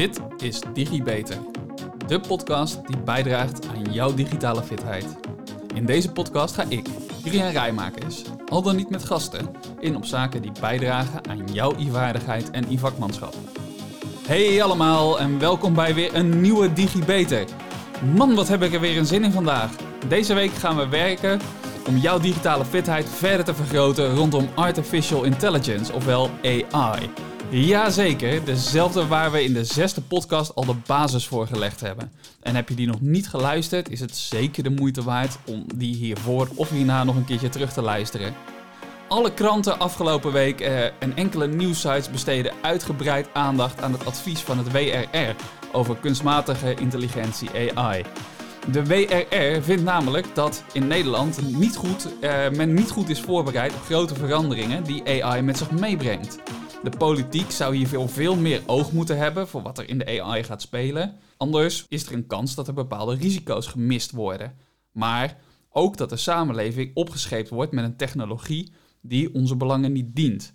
Dit is DigiBeter, de podcast die bijdraagt aan jouw digitale fitheid. In deze podcast ga ik, Julian Rijmakers, al dan niet met gasten, in op zaken die bijdragen aan jouw e-vaardigheid en e-vakmanschap. Hey allemaal en welkom bij weer een nieuwe DigiBeter. Man, wat heb ik er weer een zin in vandaag. Deze week gaan we werken om jouw digitale fitheid verder te vergroten rondom Artificial Intelligence, ofwel AI. Jazeker, dezelfde waar we in de zesde podcast al de basis voor gelegd hebben. En heb je die nog niet geluisterd, is het zeker de moeite waard om die hiervoor of hierna nog een keertje terug te luisteren. Alle kranten afgelopen week eh, en enkele nieuwsites besteden uitgebreid aandacht aan het advies van het WRR over kunstmatige intelligentie AI. De WRR vindt namelijk dat in Nederland niet goed, uh, men niet goed is voorbereid op grote veranderingen die AI met zich meebrengt. De politiek zou hier veel, veel meer oog moeten hebben voor wat er in de AI gaat spelen. Anders is er een kans dat er bepaalde risico's gemist worden. Maar ook dat de samenleving opgescheept wordt met een technologie die onze belangen niet dient.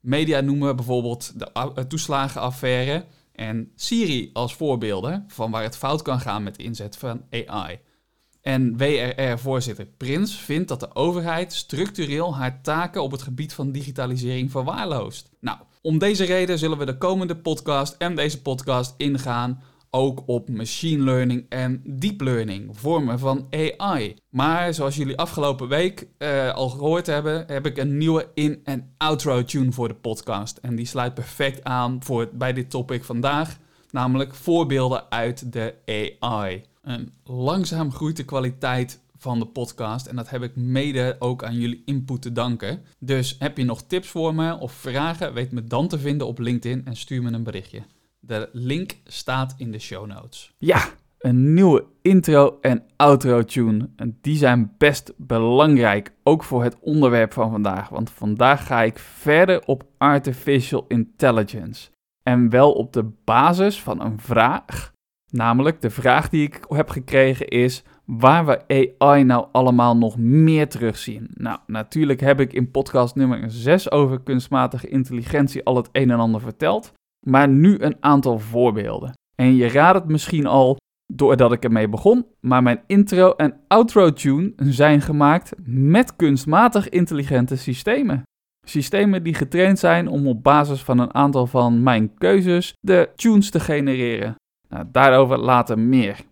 Media noemen bijvoorbeeld de toeslagenaffaire en Siri als voorbeelden van waar het fout kan gaan met inzet van AI. En WRR-voorzitter Prins vindt dat de overheid structureel haar taken op het gebied van digitalisering verwaarloost. Nou, om deze reden zullen we de komende podcast en deze podcast ingaan ook op machine learning en deep learning, vormen van AI. Maar zoals jullie afgelopen week uh, al gehoord hebben, heb ik een nieuwe in- en outro tune voor de podcast. En die sluit perfect aan voor, bij dit topic vandaag, namelijk voorbeelden uit de AI. En langzaam groeit de kwaliteit van de podcast en dat heb ik mede ook aan jullie input te danken. Dus heb je nog tips voor me of vragen, weet me dan te vinden op LinkedIn en stuur me een berichtje. De link staat in de show notes. Ja, een nieuwe intro en outro tune. En die zijn best belangrijk, ook voor het onderwerp van vandaag. Want vandaag ga ik verder op artificial intelligence. En wel op de basis van een vraag. Namelijk, de vraag die ik heb gekregen is waar we AI nou allemaal nog meer terugzien. Nou, natuurlijk heb ik in podcast nummer 6 over kunstmatige intelligentie al het een en ander verteld maar nu een aantal voorbeelden. En je raadt het misschien al doordat ik ermee begon, maar mijn intro en outro tune zijn gemaakt met kunstmatig intelligente systemen. Systemen die getraind zijn om op basis van een aantal van mijn keuzes de tunes te genereren. Nou, daarover later meer.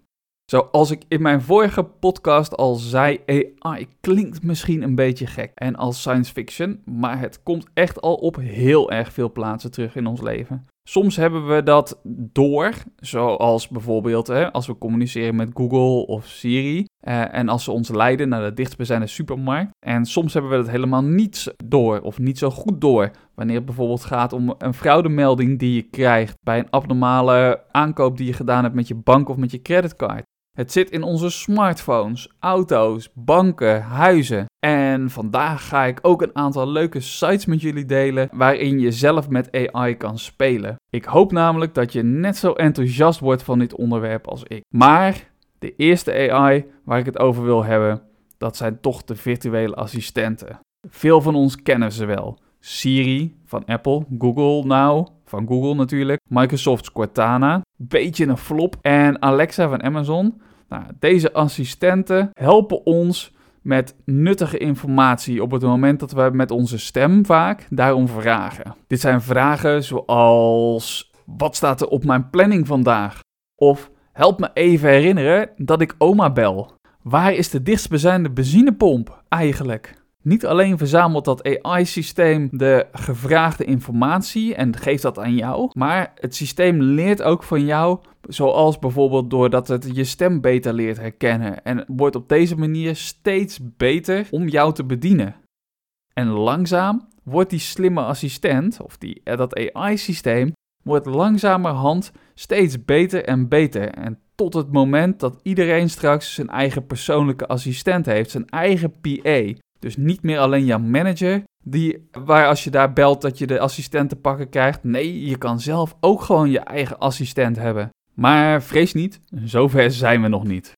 Zoals ik in mijn vorige podcast al zei, AI klinkt misschien een beetje gek en als science fiction, maar het komt echt al op heel erg veel plaatsen terug in ons leven. Soms hebben we dat door, zoals bijvoorbeeld hè, als we communiceren met Google of Siri eh, en als ze ons leiden naar de dichtstbijzijnde supermarkt. En soms hebben we dat helemaal niet door of niet zo goed door wanneer het bijvoorbeeld gaat om een fraudemelding die je krijgt bij een abnormale aankoop die je gedaan hebt met je bank of met je creditcard. Het zit in onze smartphones, auto's, banken, huizen. En vandaag ga ik ook een aantal leuke sites met jullie delen waarin je zelf met AI kan spelen. Ik hoop namelijk dat je net zo enthousiast wordt van dit onderwerp als ik. Maar de eerste AI waar ik het over wil hebben, dat zijn toch de virtuele assistenten. Veel van ons kennen ze wel. Siri van Apple, Google Now van Google natuurlijk, Microsoft's Cortana, beetje een flop en Alexa van Amazon. Nou, deze assistenten helpen ons met nuttige informatie op het moment dat we met onze stem vaak daarom vragen. Dit zijn vragen zoals: wat staat er op mijn planning vandaag? Of help me even herinneren dat ik oma bel. Waar is de dichtstbijzijnde benzinepomp eigenlijk? Niet alleen verzamelt dat AI-systeem de gevraagde informatie en geeft dat aan jou, maar het systeem leert ook van jou, zoals bijvoorbeeld doordat het je stem beter leert herkennen en wordt op deze manier steeds beter om jou te bedienen. En langzaam wordt die slimme assistent, of die, eh, dat AI-systeem, wordt langzamerhand steeds beter en beter. En tot het moment dat iedereen straks zijn eigen persoonlijke assistent heeft, zijn eigen PA. Dus niet meer alleen jouw manager, die, waar als je daar belt dat je de assistent te pakken krijgt. Nee, je kan zelf ook gewoon je eigen assistent hebben. Maar vrees niet, zover zijn we nog niet.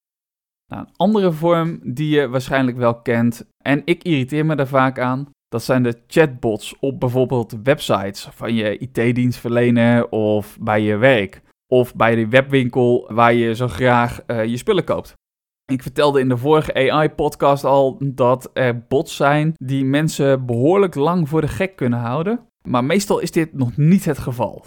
Nou, een andere vorm die je waarschijnlijk wel kent, en ik irriteer me daar vaak aan, dat zijn de chatbots op bijvoorbeeld websites van je IT-dienstverlener of bij je werk. of bij de webwinkel waar je zo graag uh, je spullen koopt. Ik vertelde in de vorige AI-podcast al dat er bots zijn die mensen behoorlijk lang voor de gek kunnen houden. Maar meestal is dit nog niet het geval.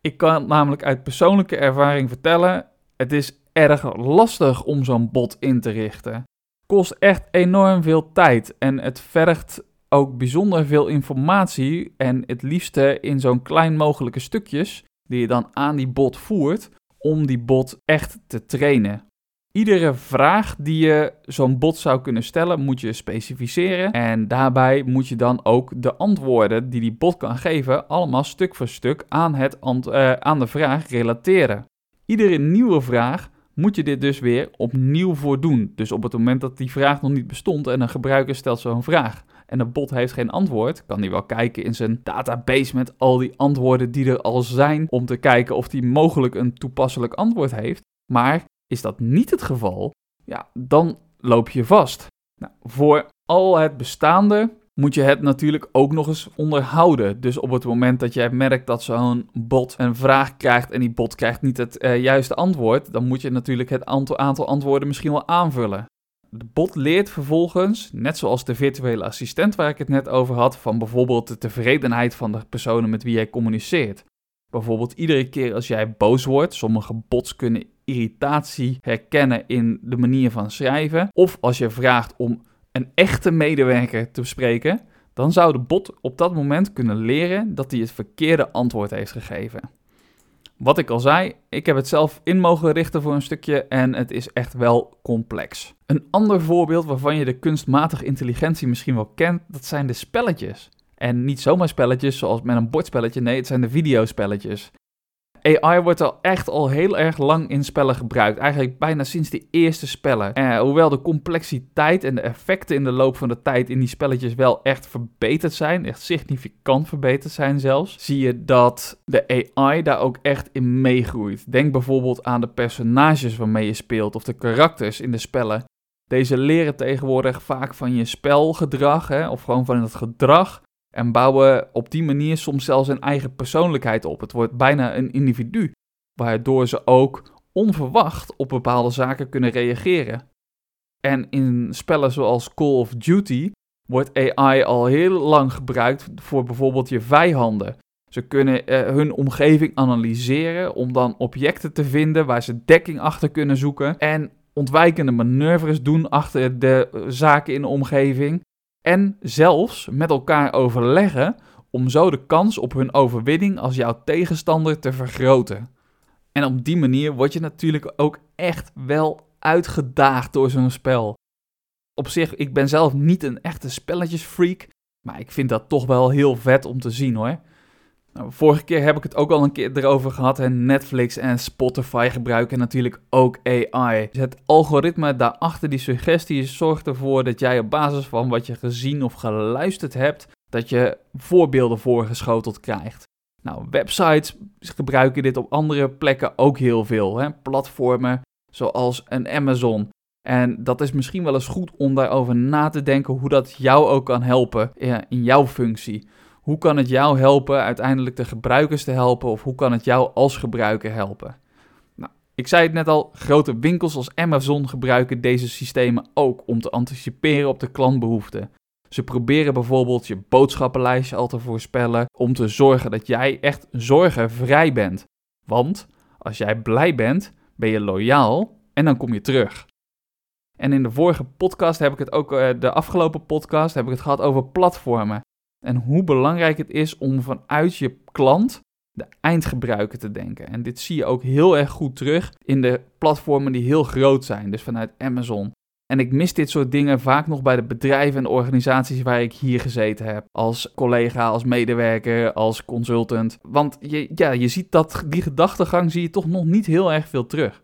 Ik kan namelijk uit persoonlijke ervaring vertellen: het is erg lastig om zo'n bot in te richten. Kost echt enorm veel tijd en het vergt ook bijzonder veel informatie en het liefste in zo'n klein mogelijke stukjes die je dan aan die bot voert om die bot echt te trainen. Iedere vraag die je zo'n bot zou kunnen stellen, moet je specificeren. En daarbij moet je dan ook de antwoorden die die bot kan geven, allemaal stuk voor stuk aan, het uh, aan de vraag relateren. Iedere nieuwe vraag moet je dit dus weer opnieuw voor doen. Dus op het moment dat die vraag nog niet bestond en een gebruiker stelt zo'n vraag en de bot heeft geen antwoord, kan hij wel kijken in zijn database met al die antwoorden die er al zijn om te kijken of hij mogelijk een toepasselijk antwoord heeft. Maar is dat niet het geval, ja, dan loop je vast. Nou, voor al het bestaande moet je het natuurlijk ook nog eens onderhouden. Dus op het moment dat jij merkt dat zo'n bot een vraag krijgt en die bot krijgt niet het uh, juiste antwoord, dan moet je natuurlijk het aantal antwoorden misschien wel aanvullen. De bot leert vervolgens, net zoals de virtuele assistent waar ik het net over had, van bijvoorbeeld de tevredenheid van de personen met wie jij communiceert. Bijvoorbeeld iedere keer als jij boos wordt, sommige bots kunnen irritatie herkennen in de manier van schrijven. Of als je vraagt om een echte medewerker te bespreken, dan zou de bot op dat moment kunnen leren dat hij het verkeerde antwoord heeft gegeven. Wat ik al zei, ik heb het zelf in mogen richten voor een stukje en het is echt wel complex. Een ander voorbeeld waarvan je de kunstmatige intelligentie misschien wel kent, dat zijn de spelletjes. En niet zomaar spelletjes zoals met een bordspelletje, nee, het zijn de videospelletjes. AI wordt al echt al heel erg lang in spellen gebruikt. Eigenlijk bijna sinds de eerste spellen. Eh, hoewel de complexiteit en de effecten in de loop van de tijd in die spelletjes wel echt verbeterd zijn, echt significant verbeterd zijn zelfs, zie je dat de AI daar ook echt in meegroeit. Denk bijvoorbeeld aan de personages waarmee je speelt of de karakters in de spellen. Deze leren tegenwoordig vaak van je spelgedrag hè, of gewoon van het gedrag en bouwen op die manier soms zelfs een eigen persoonlijkheid op. Het wordt bijna een individu, waardoor ze ook onverwacht op bepaalde zaken kunnen reageren. En in spellen zoals Call of Duty wordt AI al heel lang gebruikt voor bijvoorbeeld je vijanden. Ze kunnen eh, hun omgeving analyseren om dan objecten te vinden waar ze dekking achter kunnen zoeken en ontwijkende manoeuvres doen achter de zaken in de omgeving. En zelfs met elkaar overleggen om zo de kans op hun overwinning als jouw tegenstander te vergroten. En op die manier word je natuurlijk ook echt wel uitgedaagd door zo'n spel. Op zich, ik ben zelf niet een echte spelletjesfreak, maar ik vind dat toch wel heel vet om te zien hoor. Nou, vorige keer heb ik het ook al een keer erover gehad. Netflix en Spotify gebruiken natuurlijk ook AI. Dus het algoritme daarachter die suggesties zorgt ervoor dat jij op basis van wat je gezien of geluisterd hebt, dat je voorbeelden voorgeschoteld krijgt. Nou, websites gebruiken dit op andere plekken ook heel veel. Hè? Platformen zoals een Amazon. En dat is misschien wel eens goed om daarover na te denken hoe dat jou ook kan helpen in jouw functie. Hoe kan het jou helpen uiteindelijk de gebruikers te helpen of hoe kan het jou als gebruiker helpen? Nou, ik zei het net al, grote winkels als Amazon gebruiken deze systemen ook om te anticiperen op de klantbehoeften. Ze proberen bijvoorbeeld je boodschappenlijstje al te voorspellen om te zorgen dat jij echt zorgenvrij bent. Want als jij blij bent, ben je loyaal en dan kom je terug. En in de vorige podcast heb ik het ook, eh, de afgelopen podcast, heb ik het gehad over platformen en hoe belangrijk het is om vanuit je klant de eindgebruiker te denken. En dit zie je ook heel erg goed terug in de platformen die heel groot zijn, dus vanuit Amazon. En ik mis dit soort dingen vaak nog bij de bedrijven en organisaties waar ik hier gezeten heb. Als collega, als medewerker, als consultant. Want je, ja, je ziet dat, die gedachtegang zie je toch nog niet heel erg veel terug.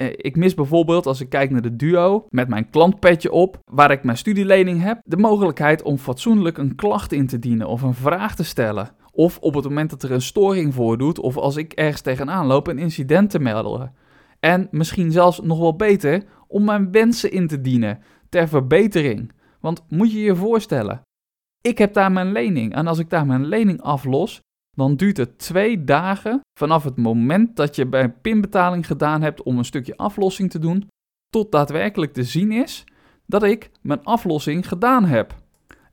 Eh, ik mis bijvoorbeeld, als ik kijk naar de duo, met mijn klantpetje op, waar ik mijn studielening heb, de mogelijkheid om fatsoenlijk een klacht in te dienen of een vraag te stellen. Of op het moment dat er een storing voordoet, of als ik ergens tegenaan loop, een incident te melden. En misschien zelfs nog wel beter, om mijn wensen in te dienen ter verbetering. Want moet je je voorstellen, ik heb daar mijn lening en als ik daar mijn lening aflos, dan duurt het twee dagen vanaf het moment dat je bij pinbetaling gedaan hebt om een stukje aflossing te doen, tot daadwerkelijk te zien is dat ik mijn aflossing gedaan heb.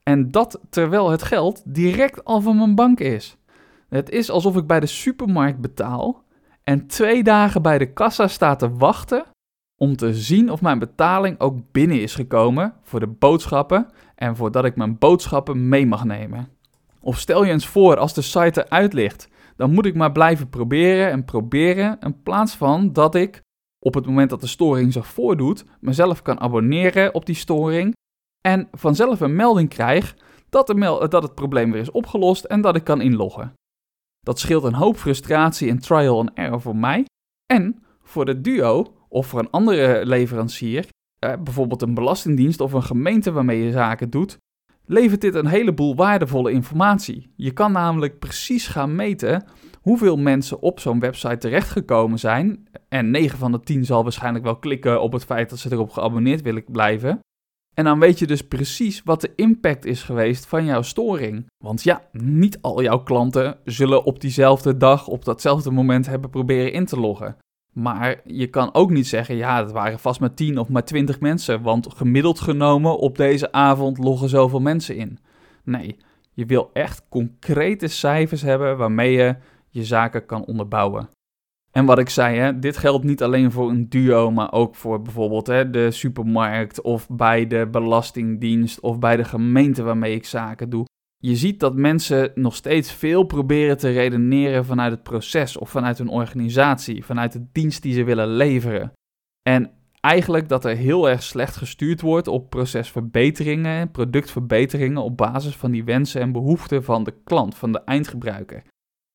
En dat terwijl het geld direct al van mijn bank is. Het is alsof ik bij de supermarkt betaal en twee dagen bij de kassa sta te wachten om te zien of mijn betaling ook binnen is gekomen voor de boodschappen en voordat ik mijn boodschappen mee mag nemen. Of stel je eens voor als de site eruit ligt, dan moet ik maar blijven proberen en proberen in plaats van dat ik op het moment dat de storing zich voordoet, mezelf kan abonneren op die storing en vanzelf een melding krijg dat, dat het probleem weer is opgelost en dat ik kan inloggen. Dat scheelt een hoop frustratie en trial and error voor mij en voor de duo of voor een andere leverancier, eh, bijvoorbeeld een belastingdienst of een gemeente waarmee je zaken doet, levert dit een heleboel waardevolle informatie. Je kan namelijk precies gaan meten hoeveel mensen op zo'n website terechtgekomen zijn. En 9 van de 10 zal waarschijnlijk wel klikken op het feit dat ze erop geabonneerd willen blijven. En dan weet je dus precies wat de impact is geweest van jouw storing. Want ja, niet al jouw klanten zullen op diezelfde dag, op datzelfde moment hebben proberen in te loggen. Maar je kan ook niet zeggen, ja, het waren vast maar 10 of maar 20 mensen, want gemiddeld genomen op deze avond loggen zoveel mensen in. Nee, je wil echt concrete cijfers hebben waarmee je je zaken kan onderbouwen. En wat ik zei, hè, dit geldt niet alleen voor een duo, maar ook voor bijvoorbeeld hè, de supermarkt of bij de belastingdienst of bij de gemeente waarmee ik zaken doe. Je ziet dat mensen nog steeds veel proberen te redeneren vanuit het proces of vanuit hun organisatie, vanuit de dienst die ze willen leveren. En eigenlijk dat er heel erg slecht gestuurd wordt op procesverbeteringen, productverbeteringen op basis van die wensen en behoeften van de klant, van de eindgebruiker.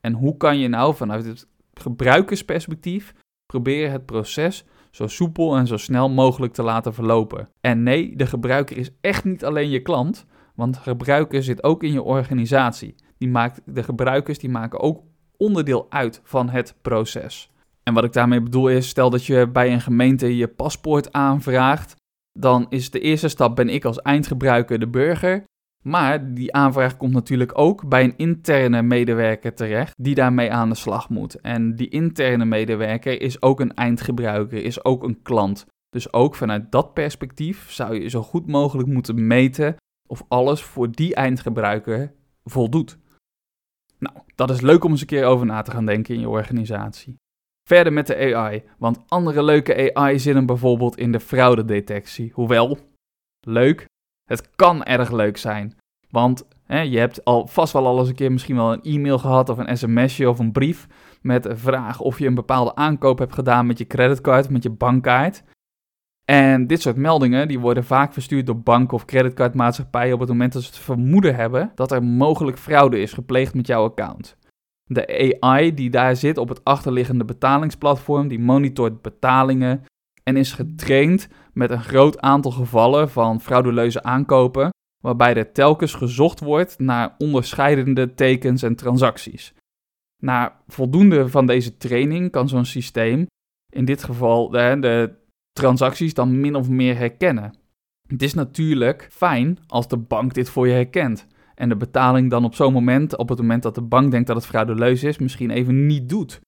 En hoe kan je nou vanuit het gebruikersperspectief proberen het proces zo soepel en zo snel mogelijk te laten verlopen? En nee, de gebruiker is echt niet alleen je klant, want gebruiker zit ook in je organisatie. Die maakt, de gebruikers die maken ook onderdeel uit van het proces. En wat ik daarmee bedoel is, stel dat je bij een gemeente je paspoort aanvraagt, dan is de eerste stap ben ik als eindgebruiker de burger. Maar die aanvraag komt natuurlijk ook bij een interne medewerker terecht die daarmee aan de slag moet. En die interne medewerker is ook een eindgebruiker, is ook een klant. Dus ook vanuit dat perspectief zou je zo goed mogelijk moeten meten of alles voor die eindgebruiker voldoet. Nou, dat is leuk om eens een keer over na te gaan denken in je organisatie. Verder met de AI, want andere leuke AI zitten bijvoorbeeld in de fraudedetectie. Hoewel, leuk, het kan erg leuk zijn. Want hè, je hebt al vast wel al eens een keer misschien wel een e-mail gehad of een sms'je of een brief met een vraag of je een bepaalde aankoop hebt gedaan met je creditcard, met je bankkaart. En dit soort meldingen die worden vaak verstuurd door banken of creditcardmaatschappijen op het moment dat ze het vermoeden hebben dat er mogelijk fraude is gepleegd met jouw account. De AI die daar zit op het achterliggende betalingsplatform, die monitort betalingen en is getraind met een groot aantal gevallen van frauduleuze aankopen, waarbij er telkens gezocht wordt naar onderscheidende tekens en transacties. Na voldoende van deze training kan zo'n systeem, in dit geval de transacties dan min of meer herkennen. Het is natuurlijk fijn als de bank dit voor je herkent. En de betaling dan op zo'n moment, op het moment dat de bank denkt dat het frauduleus is, misschien even niet doet.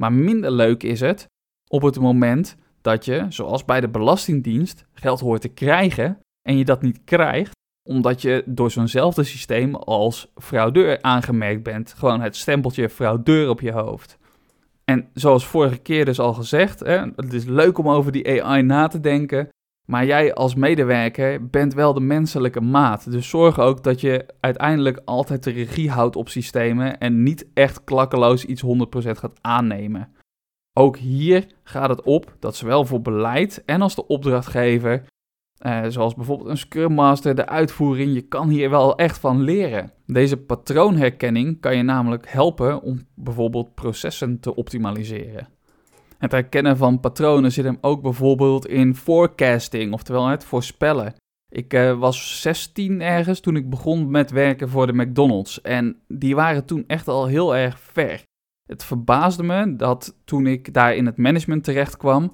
Maar minder leuk is het op het moment dat je, zoals bij de Belastingdienst, geld hoort te krijgen en je dat niet krijgt, omdat je door zo'nzelfde systeem als fraudeur aangemerkt bent. Gewoon het stempeltje fraudeur op je hoofd. En zoals vorige keer dus al gezegd, hè, het is leuk om over die AI na te denken. Maar jij als medewerker bent wel de menselijke maat. Dus zorg ook dat je uiteindelijk altijd de regie houdt op systemen en niet echt klakkeloos iets 100% gaat aannemen. Ook hier gaat het op dat zowel voor beleid en als de opdrachtgever uh, zoals bijvoorbeeld een Scrum Master, de uitvoering. Je kan hier wel echt van leren. Deze patroonherkenning kan je namelijk helpen om bijvoorbeeld processen te optimaliseren. Het herkennen van patronen zit hem ook bijvoorbeeld in forecasting, oftewel het voorspellen. Ik uh, was 16 ergens toen ik begon met werken voor de McDonald's. En die waren toen echt al heel erg ver. Het verbaasde me dat toen ik daar in het management terecht kwam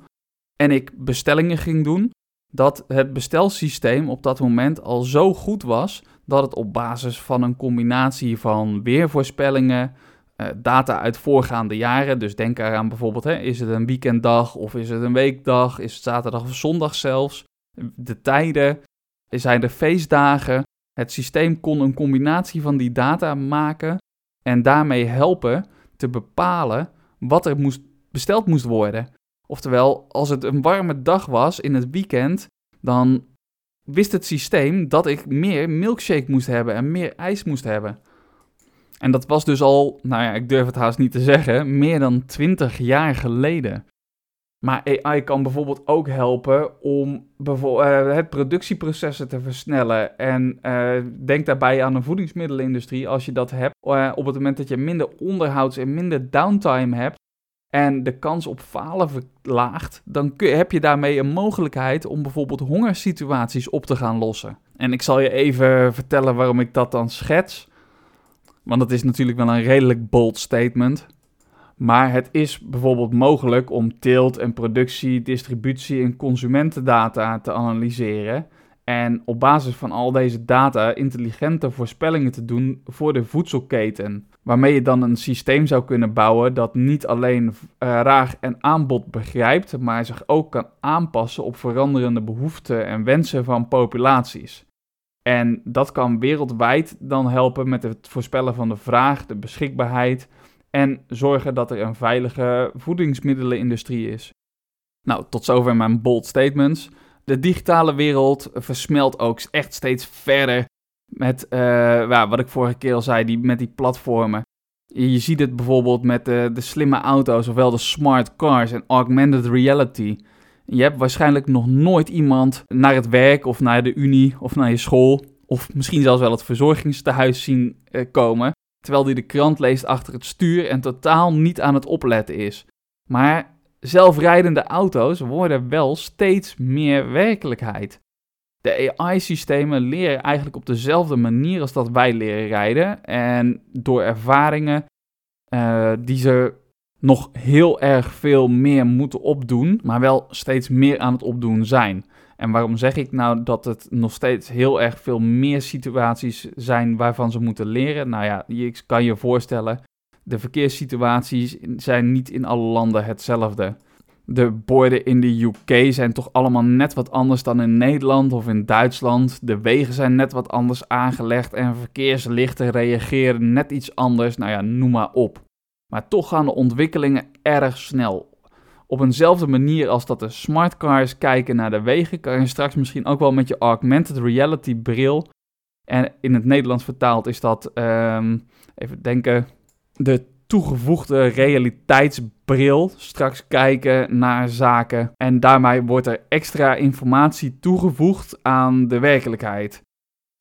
en ik bestellingen ging doen, dat het bestelsysteem op dat moment al zo goed was dat het op basis van een combinatie van weervoorspellingen, eh, data uit voorgaande jaren. Dus denk eraan bijvoorbeeld, hè, is het een weekenddag of is het een weekdag? Is het zaterdag of zondag zelfs? De tijden, zijn er feestdagen? Het systeem kon een combinatie van die data maken en daarmee helpen te bepalen wat er moest, besteld moest worden. Oftewel, als het een warme dag was in het weekend, dan wist het systeem dat ik meer milkshake moest hebben en meer ijs moest hebben. En dat was dus al, nou ja, ik durf het haast niet te zeggen, meer dan 20 jaar geleden. Maar AI kan bijvoorbeeld ook helpen om bijvoorbeeld, uh, het productieprocessen te versnellen. En uh, denk daarbij aan de voedingsmiddelenindustrie. Als je dat hebt, uh, op het moment dat je minder onderhouds- en minder downtime hebt, en de kans op falen verlaagt, dan heb je daarmee een mogelijkheid om bijvoorbeeld hongersituaties op te gaan lossen. En ik zal je even vertellen waarom ik dat dan schets. Want dat is natuurlijk wel een redelijk bold statement. Maar het is bijvoorbeeld mogelijk om teelt en productie, distributie en consumentendata te analyseren. En op basis van al deze data intelligente voorspellingen te doen voor de voedselketen. Waarmee je dan een systeem zou kunnen bouwen dat niet alleen vraag en aanbod begrijpt, maar zich ook kan aanpassen op veranderende behoeften en wensen van populaties. En dat kan wereldwijd dan helpen met het voorspellen van de vraag, de beschikbaarheid en zorgen dat er een veilige voedingsmiddelenindustrie is. Nou, tot zover mijn bold statements. De digitale wereld versmelt ook echt steeds verder met uh, wat ik vorige keer al zei, die, met die platformen. Je, ziet het bijvoorbeeld met de, de slimme auto's, ofwel de smart cars en augmented reality. Je hebt waarschijnlijk nog nooit iemand naar het werk of naar de unie of naar je school of misschien zelfs wel het verzorgingstehuis zien uh, komen, terwijl die de krant leest achter het stuur en totaal niet aan het opletten is. Maar zelfrijdende auto's worden wel steeds meer werkelijkheid. De AI-systemen leren eigenlijk op dezelfde manier als dat wij leren rijden. En door ervaringen uh, die ze nog heel erg veel meer moeten opdoen, maar wel steeds meer aan het opdoen zijn. En waarom zeg ik nou dat het nog steeds heel erg veel meer situaties zijn waarvan ze moeten leren? Nou ja, je kan je voorstellen, de verkeerssituaties zijn niet in alle landen hetzelfde. De borden in de UK zijn toch allemaal net wat anders dan in Nederland of in Duitsland. De wegen zijn net wat anders aangelegd en verkeerslichten reageren net iets anders. Nou ja, noem maar op. Maar toch gaan de ontwikkelingen erg snel. Op eenzelfde manier als dat de smart cars kijken naar de wegen, kan je straks misschien ook wel met je augmented reality bril. En in het Nederlands vertaald is dat, um, even denken, de toegevoegde realiteitsbril. Straks kijken naar zaken. En daarmee wordt er extra informatie toegevoegd aan de werkelijkheid.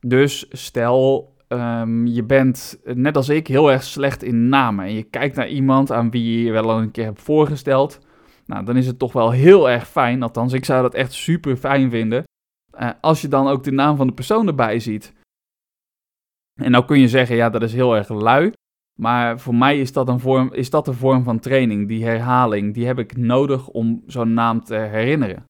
Dus stel, um, je bent net als ik heel erg slecht in namen. En je kijkt naar iemand aan wie je wel een keer hebt voorgesteld. Nou, dan is het toch wel heel erg fijn. Althans, ik zou dat echt super fijn vinden. Uh, als je dan ook de naam van de persoon erbij ziet. En nou kun je zeggen, ja, dat is heel erg lui. Maar voor mij is dat, een vorm, is dat een vorm van training, die herhaling. Die heb ik nodig om zo'n naam te herinneren.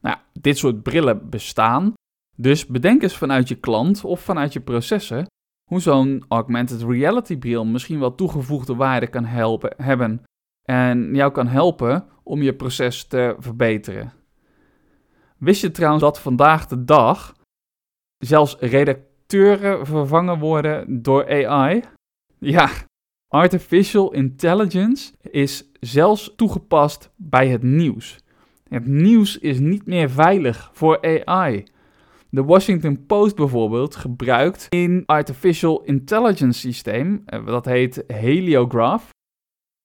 Nou, dit soort brillen bestaan. Dus bedenk eens vanuit je klant of vanuit je processen hoe zo'n augmented reality bril misschien wel toegevoegde waarde kan helpen, hebben en jou kan helpen om je proces te verbeteren. Wist je trouwens dat vandaag de dag zelfs redacteuren vervangen worden door AI? Ja, artificial intelligence is zelfs toegepast bij het nieuws. Het nieuws is niet meer veilig voor AI. De Washington Post bijvoorbeeld gebruikt een artificial intelligence systeem, eh, dat heet Heliograph.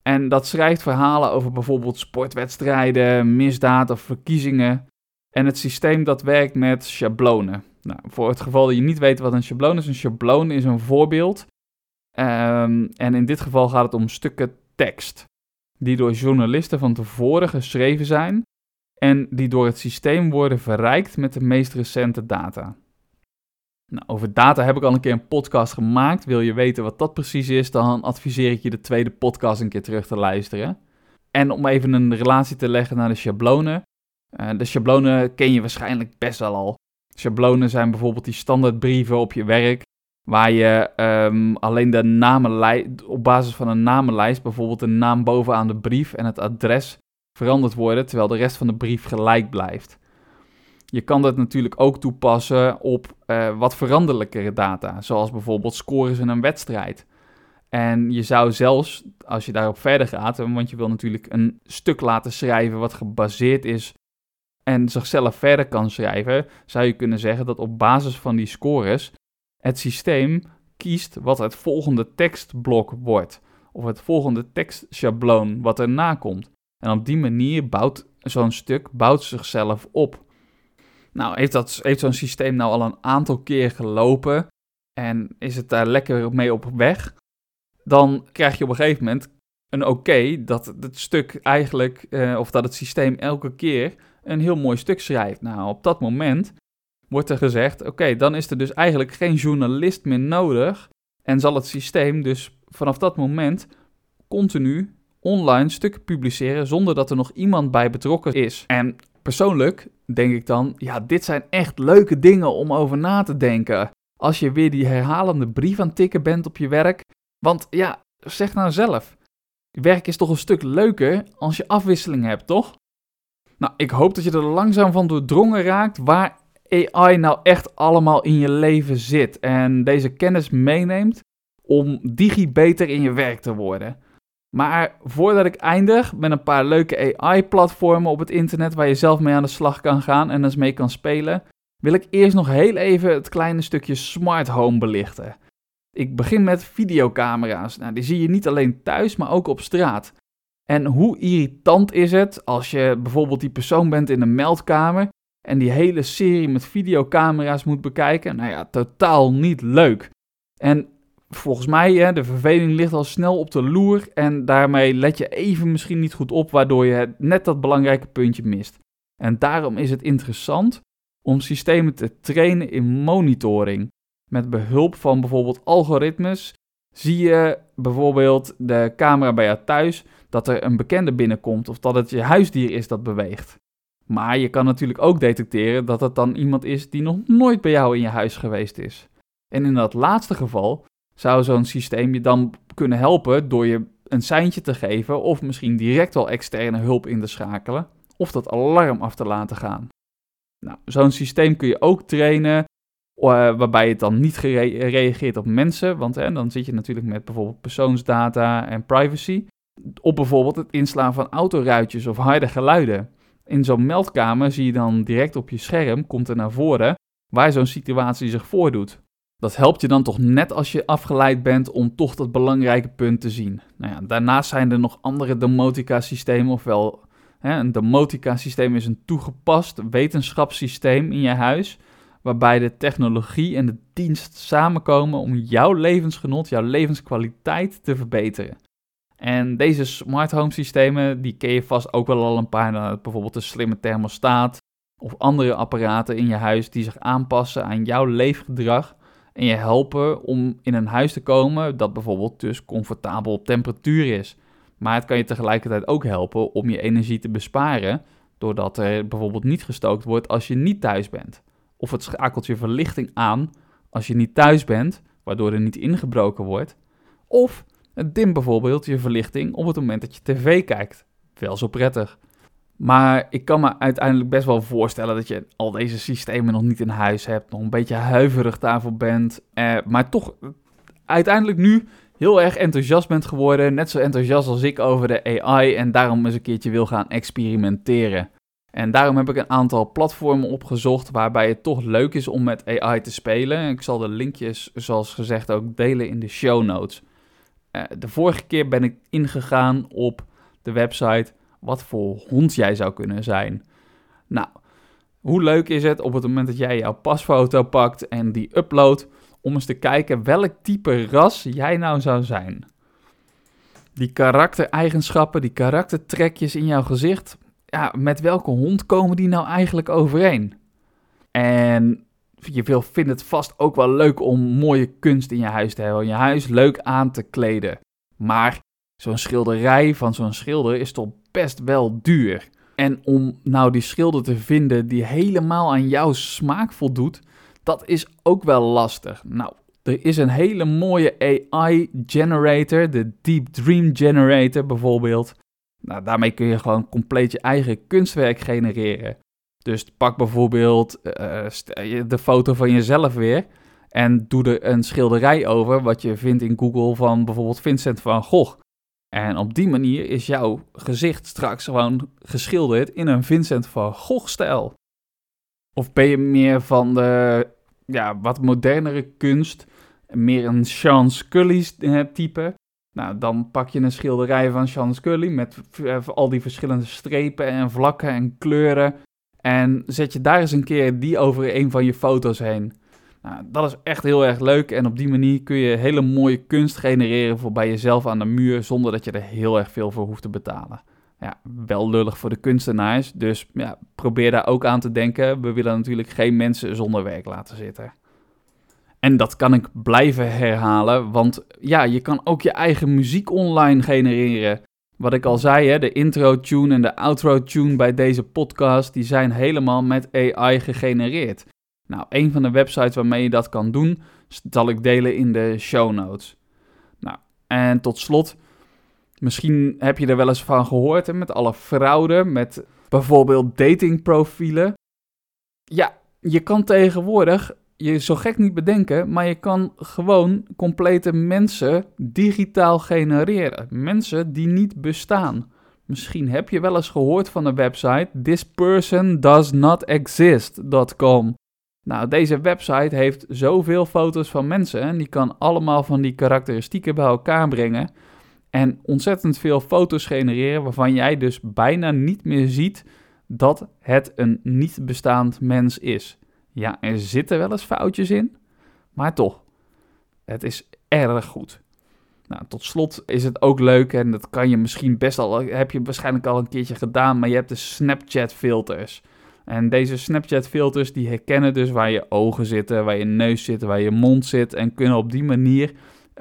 En dat schrijft verhalen over bijvoorbeeld sportwedstrijden, misdaad of verkiezingen. En het systeem dat werkt met schablonen. Nou, voor het geval dat je niet weet wat een schabloon is, een schabloon is een voorbeeld Um, en in dit geval gaat het om stukken tekst, die door journalisten van tevoren geschreven zijn en die door het systeem worden verrijkt met de meest recente data. Nou, over data heb ik al een keer een podcast gemaakt. Wil je weten wat dat precies is, dan adviseer ik je de tweede podcast een keer terug te luisteren. En om even een relatie te leggen naar de schablonen. Uh, de schablonen ken je waarschijnlijk best wel al. Schablonen zijn bijvoorbeeld die standaardbrieven op je werk Waar je ehm, alleen de namenlijst, op basis van een namenlijst, bijvoorbeeld de naam bovenaan de brief en het adres veranderd worden, terwijl de rest van de brief gelijk blijft. Je kan dat natuurlijk ook toepassen op uh, wat veranderlijkere data, zoals bijvoorbeeld scores in een wedstrijd. En je zou zelfs, als je daarop verder gaat, want je wil natuurlijk een stuk laten schrijven wat gebaseerd is en zichzelf verder kan schrijven, zou je kunnen zeggen dat op basis van die scores het systeem kiest wat het volgende tekstblok wordt. Of het volgende tekstschabloon wat erna komt. En op die manier bouwt zo'n stuk bouwt zichzelf op. Nou, heeft, dat, heeft zo'n systeem nou al een aantal keer gelopen en is het daar lekker mee op weg, dan krijg je op een gegeven moment een oké dat het stuk eigenlijk, eh, of dat het systeem elke keer een heel mooi stuk schrijft. Nou, op dat moment wordt er gezegd: oké, dan is er dus eigenlijk geen journalist meer nodig. En zal het systeem dus vanaf dat moment continu online stukken publiceren zonder dat er nog iemand bij betrokken is. En persoonlijk denk ik dan: ja, dit zijn echt leuke dingen om over na te denken. Als je weer die herhalende brief aan het tikken bent op je werk. Want ja, zeg nou zelf. Werk is toch een stuk leuker als je afwisseling hebt, toch? Nou, ik hoop dat je er langzaam van doordrongen raakt waar AI nou echt allemaal in je leven zit en deze kennis meeneemt om digi beter in je werk te worden. Maar voordat ik eindig met een paar leuke AI-platformen op het internet waar je zelf mee aan de slag kan gaan en eens mee kan spelen, wil ik eerst nog heel even het kleine stukje smart home belichten. Ik begin met videocamera's. Nou, die zie je niet alleen thuis, maar ook op straat. En hoe irritant is het als je bijvoorbeeld die persoon bent in een meldkamer en die hele serie met videocamera's moet bekijken? Nou ja, totaal niet leuk. En volgens mij, hè, de verveling ligt al snel op de loer en daarmee let je even misschien niet goed op, waardoor je net dat belangrijke puntje mist. En daarom is het interessant om systemen te trainen in monitoring. Met behulp van bijvoorbeeld algoritmes zie je bijvoorbeeld de camera bij jou thuis dat er een bekende binnenkomt of dat het je huisdier is dat beweegt. Maar je kan natuurlijk ook detecteren dat het dan iemand is die nog nooit bij jou in je huis geweest is. En in dat laatste geval zou zo'n systeem je dan kunnen helpen door je een seintje te geven of misschien direct al externe hulp in te schakelen of dat alarm af te laten gaan. Nou, zo'n systeem kun je ook trainen uh, waarbij het dan niet reageert op mensen, want hè, dan zit je natuurlijk met bijvoorbeeld persoonsdata en privacy op bijvoorbeeld het inslaan van autoruitjes of harde geluiden. In zo'n meldkamer zie je dan direct op je scherm, komt er naar voren, waar zo'n situatie zich voordoet. Dat helpt je dan toch net als je afgeleid bent om toch dat belangrijke punt te zien. Nou ja, daarnaast zijn er nog andere domotica-systemen, ofwel hè, een domotica-systeem is een toegepast wetenschapssysteem in je huis, waarbij de technologie en de dienst samenkomen om jouw levensgenot, jouw levenskwaliteit te verbeteren. En deze smart home systemen, die ken je vast ook wel al een paar. Nou, bijvoorbeeld een slimme thermostaat of andere apparaten in je huis die zich aanpassen aan jouw leefgedrag. En je helpen om in een huis te komen dat bijvoorbeeld dus comfortabel op temperatuur is. Maar het kan je tegelijkertijd ook helpen om je energie te besparen. Doordat er bijvoorbeeld niet gestookt wordt als je niet thuis bent. Of het schakelt je verlichting aan als je niet thuis bent, waardoor er niet ingebroken wordt. Of dim bijvoorbeeld je verlichting op het moment dat je tv kijkt. Wel zo prettig. Maar ik kan me uiteindelijk best wel voorstellen dat je al deze systemen nog niet in huis hebt, nog een beetje huiverig daarvoor bent, eh, maar toch uiteindelijk nu heel erg enthousiast bent geworden, net zo enthousiast als ik over de AI en daarom eens een keertje wil gaan experimenteren. En daarom heb ik een aantal platformen opgezocht waarbij het toch leuk is om met AI te spelen. Ik zal de linkjes, zoals gezegd, ook delen in de show notes. Eh, de vorige keer ben ik ingegaan op de website wat voor hond jij zou kunnen zijn. Nou, hoe leuk is het op het moment dat jij jouw pasfoto pakt en die uploadt om eens te kijken welk type ras jij nou zou zijn. Die karaktereigenschappen, die karaktertrekjes in jouw gezicht, ja, met welke hond komen die nou eigenlijk overeen? En je vindt het vast ook wel leuk om mooie kunst in je huis te hebben. Je huis leuk aan te kleden. Maar zo'n schilderij van zo'n schilder is toch best wel duur. En om nou die schilder te vinden die helemaal aan jouw smaak voldoet, dat is ook wel lastig. Nou, Er is een hele mooie AI generator, de Deep Dream Generator bijvoorbeeld. Nou, daarmee kun je gewoon compleet je eigen kunstwerk genereren. Dus pak bijvoorbeeld uh, de foto van jezelf weer en doe er een schilderij over wat je vindt in Google van bijvoorbeeld Vincent van Gogh. En op die manier is jouw gezicht straks gewoon geschilderd in een Vincent van Gogh-stijl. Of ben je meer van de ja, wat modernere kunst, meer een Sean Scully eh? Nou, dan pak je een schilderij van Sean Scully met eh, al die verschillende strepen en vlakken en kleuren. En zet je daar eens een keer die over een van je foto's heen. Nou, dat is echt heel erg leuk en op die manier kun je hele mooie kunst genereren voor bij jezelf aan de muur zonder dat je er heel erg veel voor hoeft te betalen. Ja, wel lullig voor de kunstenaars, dus ja, probeer daar ook aan te denken. We willen natuurlijk geen mensen zonder werk laten zitten. En dat kan ik blijven herhalen, want ja, je kan ook je eigen muziek online genereren. Wat ik al zei, hè, de intro-tune en de outro-tune bij deze podcast, die zijn helemaal met AI gegenereerd. Nou, een van de websites waarmee je dat kan doen, zal ik delen in de show notes. Nou, en tot slot, misschien heb je er wel eens van gehoord, hè, met alle fraude, met bijvoorbeeld datingprofielen. Ja, je kan tegenwoordig je zo gek niet bedenken, maar je kan gewoon complete mensen digitaal genereren. Mensen die niet bestaan. Misschien heb je wel eens gehoord van de website thispersondoesnotexist.com. Nou, deze website heeft zoveel foto's van mensen en die kan allemaal van die karakteristieken bij elkaar brengen. En ontzettend veel foto's genereren waarvan jij dus bijna niet meer ziet dat het een niet bestaand mens is. Ja, er zitten wel eens foutjes in, maar toch, het is erg goed. Nou, tot slot is het ook leuk en dat kan je misschien best al, heb je waarschijnlijk al een keertje gedaan, maar je hebt de Snapchat filters. En deze Snapchat filters die herkennen dus waar je ogen zitten, waar je neus zit, waar je mond zit en kunnen op die manier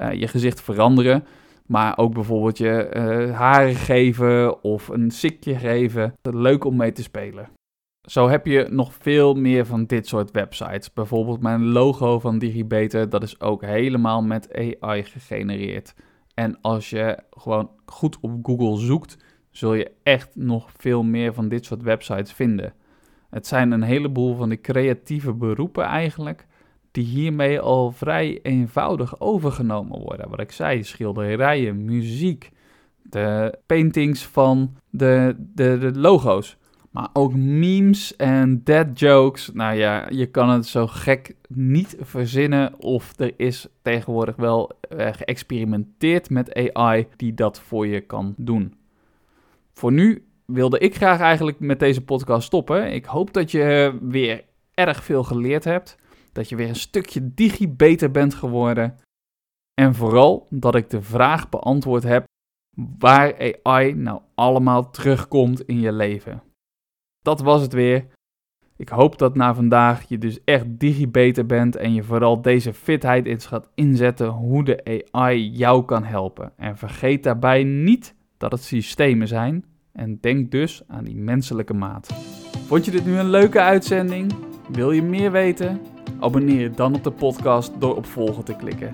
uh, je gezicht veranderen. Maar ook bijvoorbeeld je uh, haren geven of een sikje geven. Leuk om mee te spelen. Zo heb je nog veel meer van dit soort websites. Bijvoorbeeld mijn logo van Digibeter, dat is ook helemaal met AI gegenereerd. En als je gewoon goed op Google zoekt, zul je echt nog veel meer van dit soort websites vinden. Het zijn een heleboel van de creatieve beroepen eigenlijk, die hiermee al vrij eenvoudig overgenomen worden. Wat ik zei, schilderijen, muziek, de paintings van de, de, de logo's. Maar ook memes en dead jokes. Nou ja, je kan het zo gek niet verzinnen. Of er is tegenwoordig wel uh, geëxperimenteerd met AI die dat voor je kan doen. Voor nu wilde ik graag eigenlijk met deze podcast stoppen. Ik hoop dat je weer erg veel geleerd hebt. Dat je weer een stukje digi beter bent geworden. En vooral dat ik de vraag beantwoord heb waar AI nou allemaal terugkomt in je leven dat was het weer. Ik hoop dat na vandaag je dus echt digibeter bent en je vooral deze fitheid eens gaat inzetten hoe de AI jou kan helpen. En vergeet daarbij niet dat het systemen zijn en denk dus aan die menselijke maat. Vond je dit nu een leuke uitzending? Wil je meer weten? Abonneer je dan op de podcast door op volgen te klikken.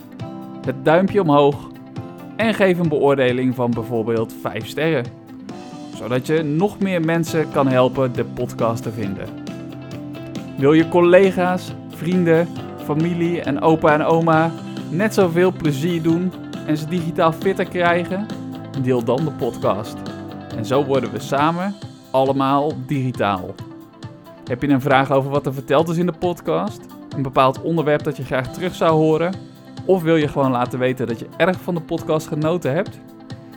Het duimpje omhoog en geef een beoordeling van bijvoorbeeld 5 sterren zodat je nog meer mensen kan helpen de podcast te vinden. Wil je collega's, vrienden, familie en opa en oma net zoveel plezier doen en ze digitaal fitter krijgen? Deel dan de podcast. En zo worden we samen allemaal digitaal. Heb je een vraag over wat er verteld is in de podcast? Een bepaald onderwerp dat je graag terug zou horen? Of wil je gewoon laten weten dat je erg van de podcast genoten hebt?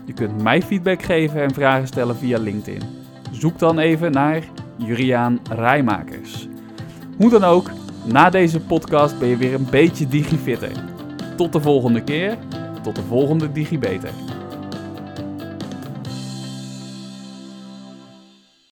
Je kunt mij feedback geven en vragen stellen via LinkedIn. Zoek dan even naar Juriaan Rijmakers. Hoe dan ook, na deze podcast ben je weer een beetje digifitter. Tot de volgende keer, tot de volgende DigiBeter.